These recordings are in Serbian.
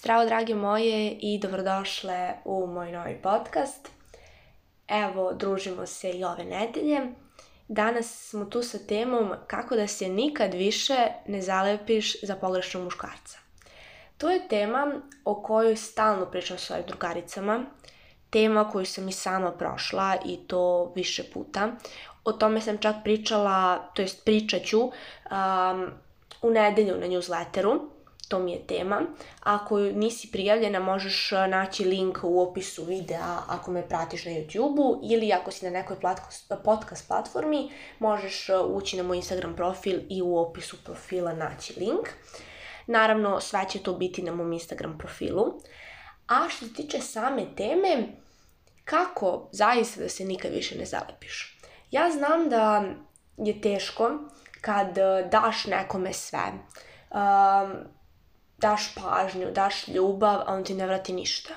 Zdravo drage moje i dobrodošle u moj novi podcast. Evo, družimo se i ove nedelje. Danas smo tu sa temom kako da se nikad više ne zalepiš za pogrešnog muškarca. To je tema o kojoj stalno pričam svojim drugaricama, tema koju sam i sama prošla i to više puta. O tome sam čak pričala, to jest pričat ću um, u nedelju na newsletteru to mi je tema. Ako nisi prijavljena možeš eh, naći link u opisu videa ako me pratiš na YouTube-u ili ako si na nekoj podcast platformi možeš eh, ući na moj Instagram profil i u opisu profila naći link. Naravno, sve će to biti na mom Instagram profilu. A što se tiče same teme, kako zaista da se nikad više ne zalepiš? Ja znam da je teško kad eh, daš nekome sve. Um, daš pažnju, daš ljubav, a on ti ne vrati ništa.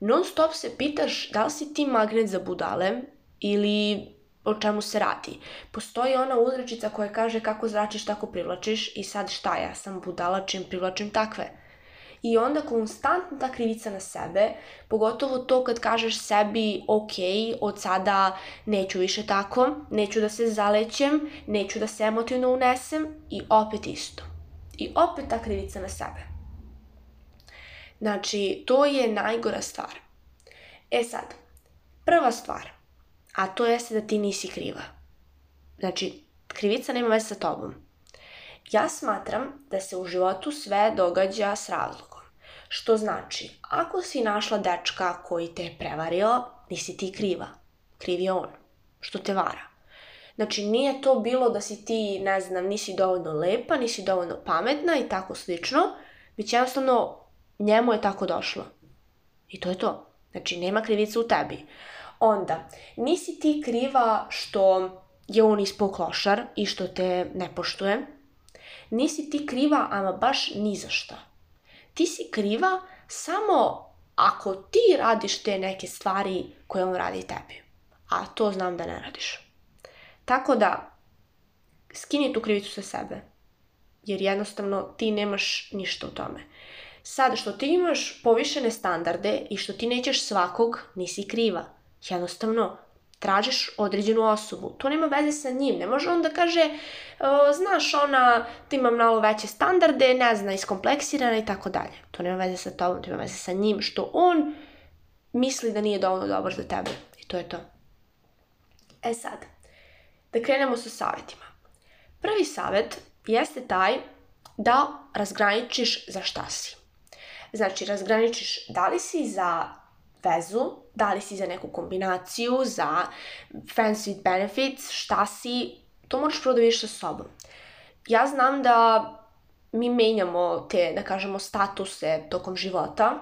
Non stop se pitaš da li si ti magnet za budale ili o čemu se radi. Postoji ona uzrečica koja kaže kako zračiš, tako privlačiš i sad šta ja sam budala čim privlačim takve. I onda konstantna ta krivica na sebe, pogotovo to kad kažeš sebi ok, od sada neću više tako, neću da se zalećem, neću da se emotivno unesem i opet isto. I opet ta krivica na sebe. Znači, to je najgora stvar. E sad, prva stvar, a to jeste da ti nisi kriva. Znači, krivica nema veze sa tobom. Ja smatram da se u životu sve događa s razlogom. Što znači, ako si našla dečka koji te je prevario, nisi ti kriva. Kriv je on, što te vara. Znači, nije to bilo da si ti, ne znam, nisi dovoljno lepa, nisi dovoljno pametna i tako slično, već jednostavno njemu je tako došlo. I to je to. Znači, nema krivice u tebi. Onda, nisi ti kriva što je on ispao klošar i što te ne poštuje. Nisi ti kriva, ama baš ni za šta. Ti si kriva samo ako ti radiš te neke stvari koje on radi tebi. A to znam da ne radiš. Tako da, skini tu krivicu sa sebe. Jer jednostavno ti nemaš ništa u tome. Sad, što ti imaš povišene standarde i što ti nećeš svakog, nisi kriva. Jednostavno, tražiš određenu osobu. To nema veze sa njim. Ne može on da kaže, znaš, ona, ti ima malo veće standarde, ne zna, iskompleksirana i tako dalje. To nema veze sa tobom, to ima veze sa njim. Što on misli da nije dovoljno dobar za tebe. I to je to. E sad, Da krenemo sa savetima. Prvi savet jeste taj da razgraničiš za šta si. Znači, razgraničiš da li si za vezu, da li si za neku kombinaciju, za friends with benefits, šta si, to moraš prvo da vidiš sa sobom. Ja znam da mi menjamo te, da kažemo, statuse tokom života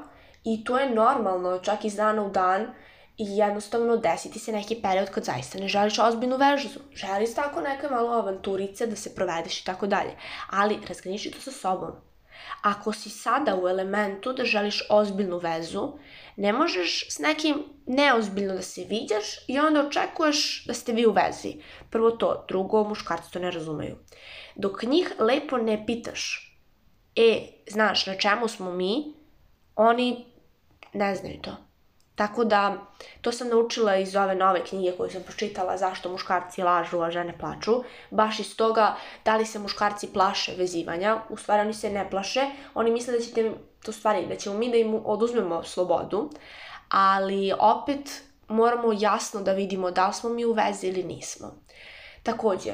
i to je normalno, čak iz dana u dan, i jednostavno desiti se neki period kad zaista ne želiš ozbiljnu vežu, želiš tako neke malo avanturice da se provedeš i tako dalje, ali razgraniči to sa sobom. Ako si sada u elementu da želiš ozbiljnu vezu, ne možeš s nekim neozbiljno da se viđaš i onda očekuješ da ste vi u vezi. Prvo to, drugo, muškarci to ne razumeju. Dok njih lepo ne pitaš, e, znaš, na čemu smo mi, oni ne znaju to. Tako da, to sam naučila iz ove nove knjige koju sam pročitala Zašto muškarci lažu, a žene plaču. Baš iz toga da li se muškarci plaše vezivanja. U stvari oni se ne plaše. Oni misle da ćete, to stvari, da ćemo mi da im oduzmemo slobodu. Ali opet moramo jasno da vidimo da li smo mi u vezi ili nismo. Takođe,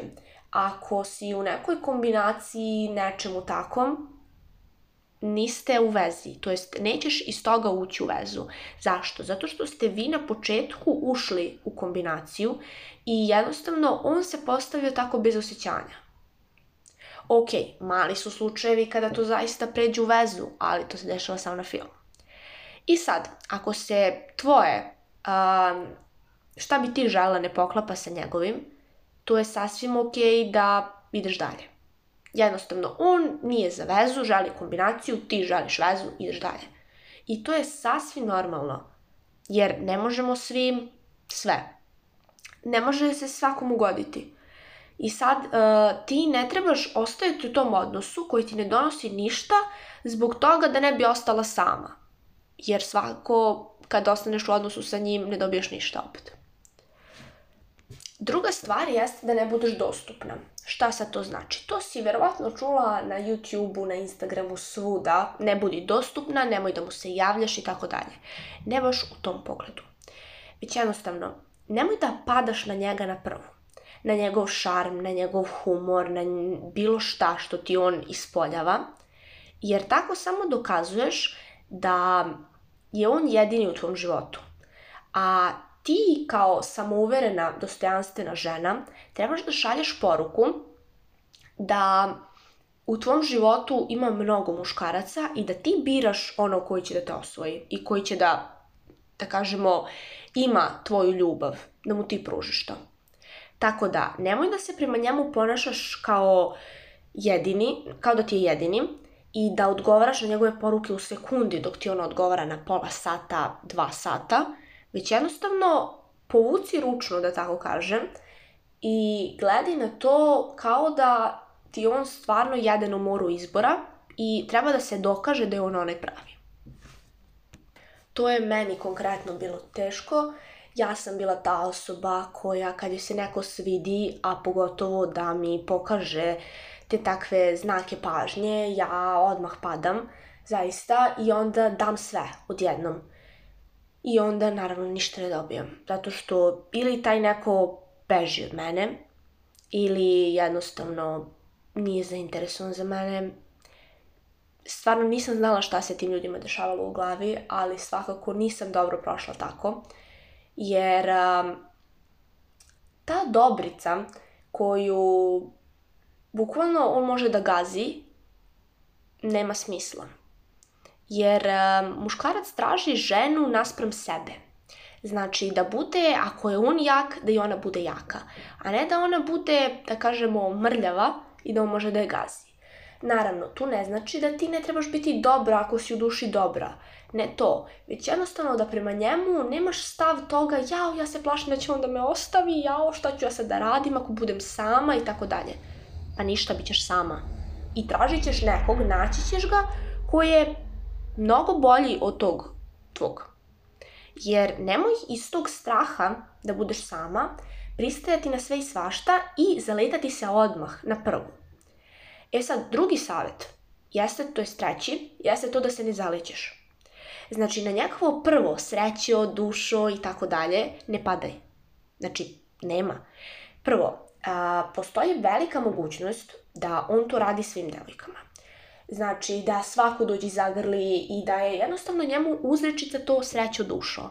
ako si u nekoj kombinaciji nečemu takom, niste u vezi, to jest nećeš iz toga ući u vezu. Zašto? Zato što ste vi na početku ušli u kombinaciju i jednostavno on se postavio tako bez osjećanja. Ok, mali su slučajevi kada to zaista pređe u vezu, ali to se dešava samo na filmu. I sad, ako se tvoje, um, šta bi ti žela ne poklapa sa njegovim, to je sasvim ok da ideš dalje. Jednostavno, on nije za vezu, želi kombinaciju, ti želiš vezu, ideš dalje. I to je sasvim normalno, jer ne možemo svim sve. Ne može se svakom ugoditi. I sad uh, ti ne trebaš ostajati u tom odnosu koji ti ne donosi ništa zbog toga da ne bi ostala sama. Jer svako kad ostaneš u odnosu sa njim ne dobiješ ništa opet. Druga stvar jeste da ne budeš dostupna. Šta sad to znači? To si verovatno čula na YouTubeu, na Instagramu, svuda. Ne budi dostupna, nemoj da mu se javljaš i tako dalje. Ne baš u tom pogledu. Već jednostavno, nemoj da padaš na njega na prvu. Na njegov šarm, na njegov humor, na bilo šta što ti on ispoljava. Jer tako samo dokazuješ da je on jedini u tvom životu. A ti kao samouverena, dostojanstvena žena trebaš da šalješ poruku da u tvom životu ima mnogo muškaraca i da ti biraš ono koji će da te osvoji i koji će da, da kažemo, ima tvoju ljubav, da mu ti pružiš to. Tako da, nemoj da se prema njemu ponašaš kao jedini, kao da ti je jedini i da odgovaraš na njegove poruke u sekundi dok ti on odgovara na pola sata, dva sata, već jednostavno povuci ručno, da tako kažem, i gledaj na to kao da ti on stvarno jedan u moru izbora i treba da se dokaže da je on onaj pravi. To je meni konkretno bilo teško. Ja sam bila ta osoba koja kad joj se neko svidi, a pogotovo da mi pokaže te takve znake pažnje, ja odmah padam, zaista, i onda dam sve odjednom i onda naravno ništa ne dobijam. Zato što ili taj neko beži od mene, ili jednostavno nije zainteresovan za mene. Stvarno nisam znala šta se tim ljudima dešavalo u glavi, ali svakako nisam dobro prošla tako. Jer um, ta dobrica koju bukvalno on može da gazi, nema smisla jer eh, muškarac traži ženu naspram sebe. Znači da bude, ako je on jak, da i ona bude jaka, a ne da ona bude, da kažemo, mrljava i da on može da je gazi. Naravno, tu ne znači da ti ne trebaš biti dobra ako si u duši dobra. Ne to, već jednostavno da prema njemu nemaš stav toga jao, ja se plašim da će on da me ostavi, jao, šta ću ja sad da radim ako budem sama i tako dalje. Pa ništa, bit ćeš sama. I tražit ćeš nekog, naći ćeš ga, koji je mnogo bolji od tog tvog. Jer nemoj iz tog straha da budeš sama, pristajati na sve i svašta i zaletati se odmah na prvu. E sad, drugi savet, jeste, to je treći, jeste to da se ne zalećeš. Znači, na njegovo prvo srećo, dušo i tako dalje, ne padaj. Znači, nema. Prvo, a, postoji velika mogućnost da on to radi svim devojkama. Znači da svako dođi zagrli i da je jednostavno njemu uzrečica to srećo dušo.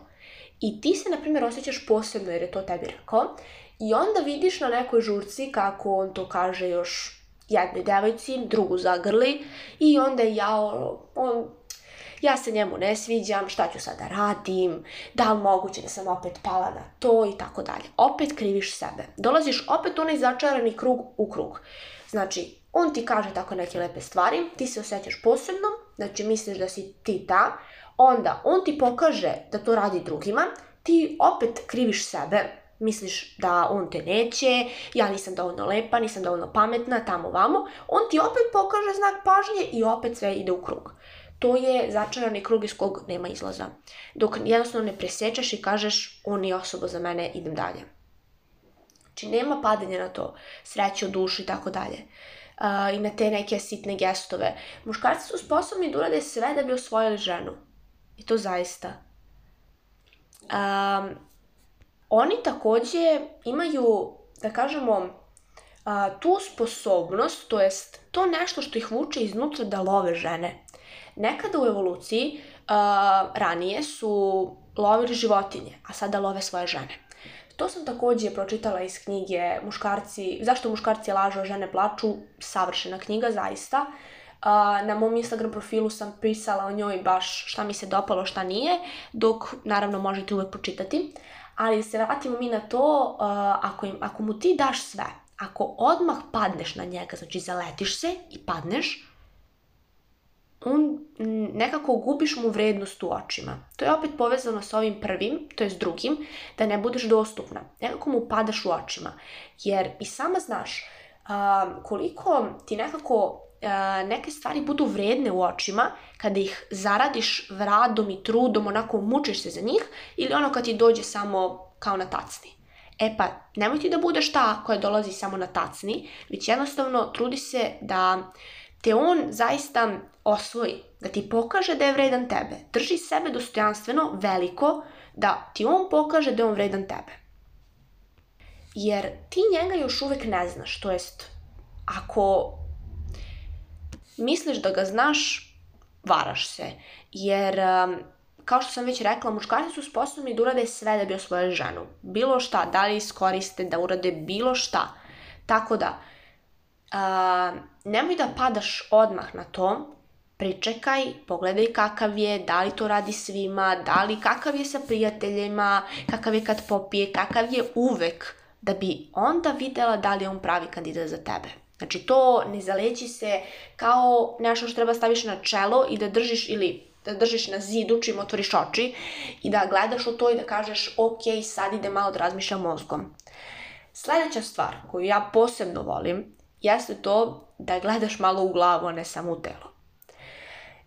I ti se, na primjer, osjećaš posebno jer je to tebi rekao. I onda vidiš na nekoj žurci kako on to kaže još jednoj devojci, drugu zagrli i onda ja, on, ja se njemu ne sviđam, šta ću sada radim, da li moguće da sam opet pala na to i tako dalje. Opet kriviš sebe. Dolaziš opet u onaj začarani krug u krug. Znači, on ti kaže tako neke lepe stvari, ti se osjećaš posebno, znači misliš da si ti ta, onda on ti pokaže da to radi drugima, ti opet kriviš sebe, misliš da on te neće, ja nisam dovoljno lepa, nisam dovoljno pametna, tamo vamo, on ti opet pokaže znak pažnje i opet sve ide u krug. To je začarani krug iz kog nema izlaza. Dok jednostavno ne presečeš i kažeš on je osoba za mene, idem dalje. Znači nema padanja na to, sreće u duši i tako dalje uh, i na te neke sitne gestove. Muškarci su sposobni da urade sve da bi osvojili ženu. I to zaista. Um, oni takođe imaju, da kažemo, a, tu sposobnost, to jest to nešto što ih vuče iznutra da love žene. Nekada u evoluciji a, ranije su lovili životinje, a sada love svoje žene. To sam takođe pročitala iz knjige Muškarci, zašto muškarci lažu, a žene plaču, savršena knjiga zaista. Uh, na mom Instagram profilu sam pisala o njoj baš šta mi se dopalo, šta nije, dok naravno možete uvek pročitati. Ali da se vratimo mi na to, uh, ako, im, ako mu ti daš sve, ako odmah padneš na njega, znači zaletiš se i padneš, on nekako gubiš mu vrednost u očima. To je opet povezano sa ovim prvim, to je s drugim, da ne budeš dostupna. Nekako mu padaš u očima. Jer i sama znaš a, koliko ti nekako a, neke stvari budu vredne u očima kada ih zaradiš radom i trudom, onako mučiš se za njih ili ono kad ti dođe samo kao na tacni. E pa, nemoj ti da budeš ta koja dolazi samo na tacni, već jednostavno trudi se da te on zaista osvoji, da ti pokaže da je vredan tebe. Drži sebe dostojanstveno, veliko, da ti on pokaže da je on vredan tebe. Jer ti njega još uvek ne znaš, to jest, ako misliš da ga znaš, varaš se. Jer, um, kao što sam već rekla, muškarci su sposobni da urade sve da bi osvojili ženu. Bilo šta, da li iskoriste, da urade bilo šta. Tako da, uh, nemoj da padaš odmah na to, pričekaj, pogledaj kakav je, da li to radi svima, da li kakav je sa prijateljima, kakav je kad popije, kakav je uvek, da bi onda videla da li je on pravi kandidat za tebe. Znači to ne zaleđi se kao nešto što treba staviš na čelo i da držiš ili da držiš na zidu čim otvoriš oči i da gledaš u to i da kažeš ok, sad ide malo da razmišljam mozgom. Sledeća stvar koju ja posebno volim jeste to da gledaš malo u glavu, a ne samo u telo.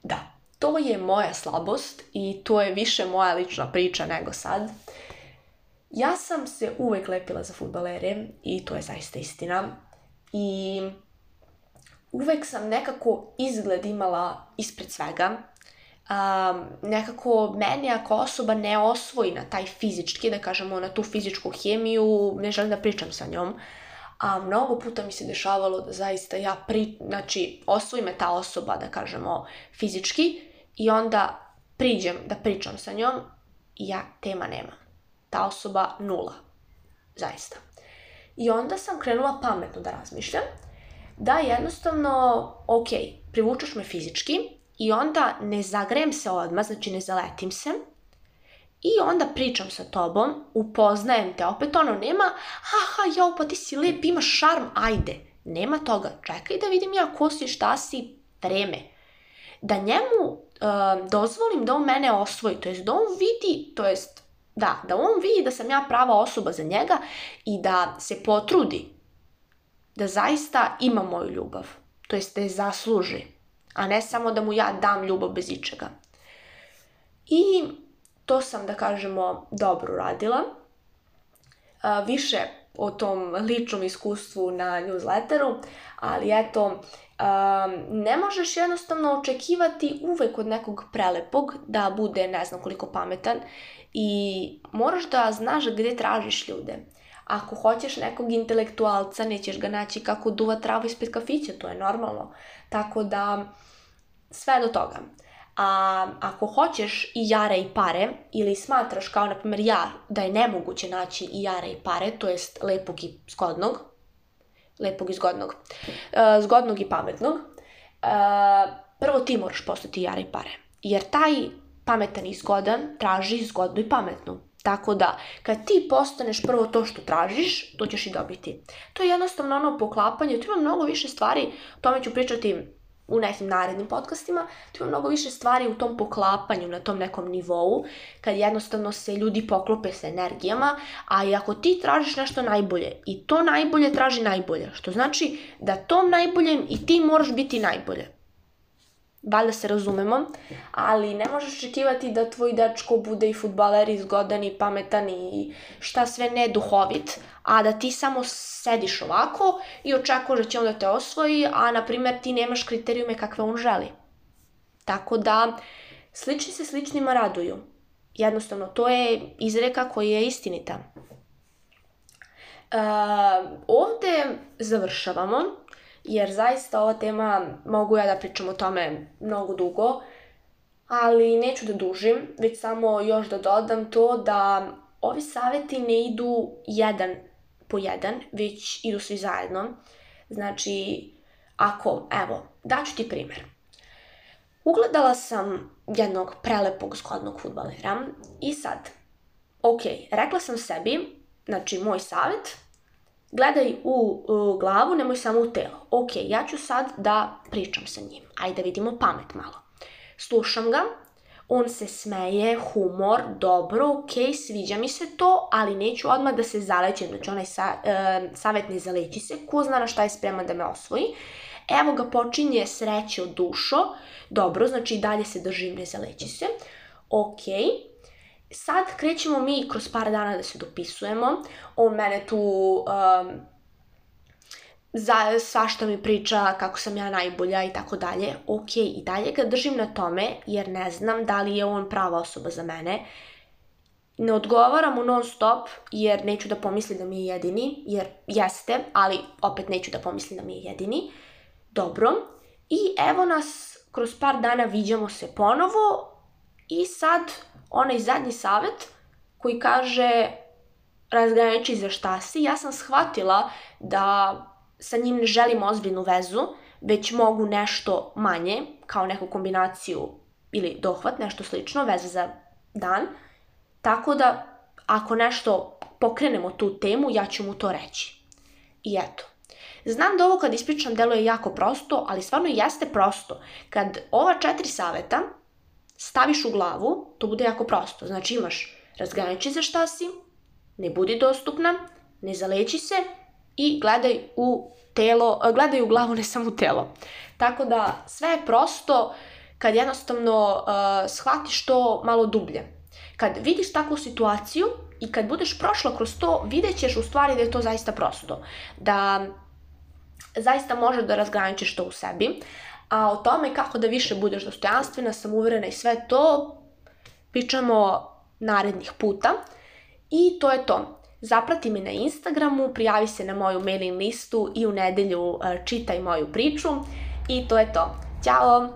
Da, to je moja slabost i to je više moja lična priča nego sad. Ja sam se uvek lepila za futbalere i to je zaista istina. I uvek sam nekako izgled imala ispred svega. Um, nekako meni ako osoba ne osvoji na taj fizički, da kažemo na tu fizičku hemiju, ne želim da pričam sa njom, a mnogo puta mi se dešavalo da zaista ja pri, znači, osvoji me ta osoba, da kažemo, fizički i onda priđem da pričam sa njom i ja tema nemam. Ta osoba nula. Zaista. I onda sam krenula pametno da razmišljam da jednostavno, ok, privučeš me fizički i onda ne zagrem se odmah, znači ne zaletim se, I onda pričam sa tobom, upoznajem te, opet ono nema, haha, jao, pa ti si lep, imaš šarm, ajde. Nema toga, čekaj da vidim ja ko si, šta si, vreme. Da njemu uh, dozvolim da on mene osvoji, to jest da on vidi, to jest da, da on vidi da sam ja prava osoba za njega i da se potrudi da zaista ima moju ljubav, to jest da je zasluži, a ne samo da mu ja dam ljubav bez ičega. I to sam, da kažemo, dobro radila. A, više o tom ličnom iskustvu na newsletteru, ali eto, um, ne možeš jednostavno očekivati uvek od nekog prelepog da bude ne znam koliko pametan i moraš da znaš gde tražiš ljude. Ako hoćeš nekog intelektualca, nećeš ga naći kako duva travu ispred kafića, to je normalno. Tako da, sve do toga. A ako hoćeš i jara i pare ili smatraš kao na primjer ja da je nemoguće naći i jara i pare, to jest lepog i zgodnog, lepog i zgodnog, e, zgodnog i pametnog, e, prvo ti moraš postati jara i pare. Jer taj pametan i zgodan traži zgodno i pametno. Tako da, kad ti postaneš prvo to što tražiš, to ćeš i dobiti. To je jednostavno ono poklapanje, tu ima mnogo više stvari, o tome ću pričati u nekim narednim podcastima, tu ima mnogo više stvari u tom poklapanju, na tom nekom nivou, kad jednostavno se ljudi poklope sa energijama, a i ako ti tražiš nešto najbolje i to najbolje traži najbolje, što znači da tom najboljem i ti moraš biti najbolje valjda se razumemo, ali ne možeš očekivati da tvoj dečko bude i futbaler i zgodan i pametan i šta sve ne duhovit, a da ti samo sediš ovako i očekuješ da će on da te osvoji, a na primer ti nemaš kriterijume kakve on želi. Tako da, slični se sličnima raduju. Jednostavno, to je izreka koja je istinita. Uh, ovde završavamo jer zaista ova tema, mogu ja da pričam o tome mnogo dugo, ali neću da dužim, već samo još da dodam to da ovi saveti ne idu jedan po jedan, već idu svi zajedno. Znači, ako, evo, daću ti primer. Ugledala sam jednog prelepog zgodnog futbalera i sad, ok, rekla sam sebi, znači moj savet, Gledaj u, u e, glavu, nemoj samo u telo. Ok, ja ću sad da pričam sa njim. Ajde vidimo pamet malo. Slušam ga, on se smeje, humor, dobro, ok, sviđa mi se to, ali neću odmah da se zalećem, znači onaj sa, e, savjet ne zaleći se, ko zna na šta je spreman da me osvoji. Evo ga počinje sreće od dušo, dobro, znači dalje se držim, ne zaleći se, ok, sad krećemo mi kroz par dana da se dopisujemo. On mene tu um, za svašta mi priča kako sam ja najbolja i tako dalje. Ok, i dalje ga držim na tome jer ne znam da li je on prava osoba za mene. Ne odgovaram mu non stop jer neću da pomisli da mi je jedini, jer jeste, ali opet neću da pomisli da mi je jedini. Dobro. I evo nas, kroz par dana viđamo se ponovo i sad onaj zadnji savet koji kaže razgraniči za šta si, ja sam shvatila da sa njim ne želim ozbiljnu vezu, već mogu nešto manje, kao neku kombinaciju ili dohvat, nešto slično, veze za dan. Tako da, ako nešto pokrenemo tu temu, ja ću mu to reći. I eto. Znam da ovo kad ispričam deluje jako prosto, ali stvarno jeste prosto. Kad ova četiri saveta, staviš u glavu, to bude jako prosto. Znači imaš razgraniči za šta si, ne budi dostupna, ne zaleći se i gledaj u telo, gledaj u glavu, ne samo u telo. Tako da sve je prosto kad jednostavno uh, shvatiš to malo dublje. Kad vidiš takvu situaciju i kad budeš prošla kroz to, vidjet ćeš u stvari da je to zaista prosto. Da zaista možeš da razgraničiš to u sebi, A o tome kako da više budeš dostojanstvena, samouverena i sve to pričamo narednih puta. I to je to. Zaprati me na Instagramu, prijavi se na moju mailing listu i u nedelju e, čitaj moju priču. I to je to. Ćao!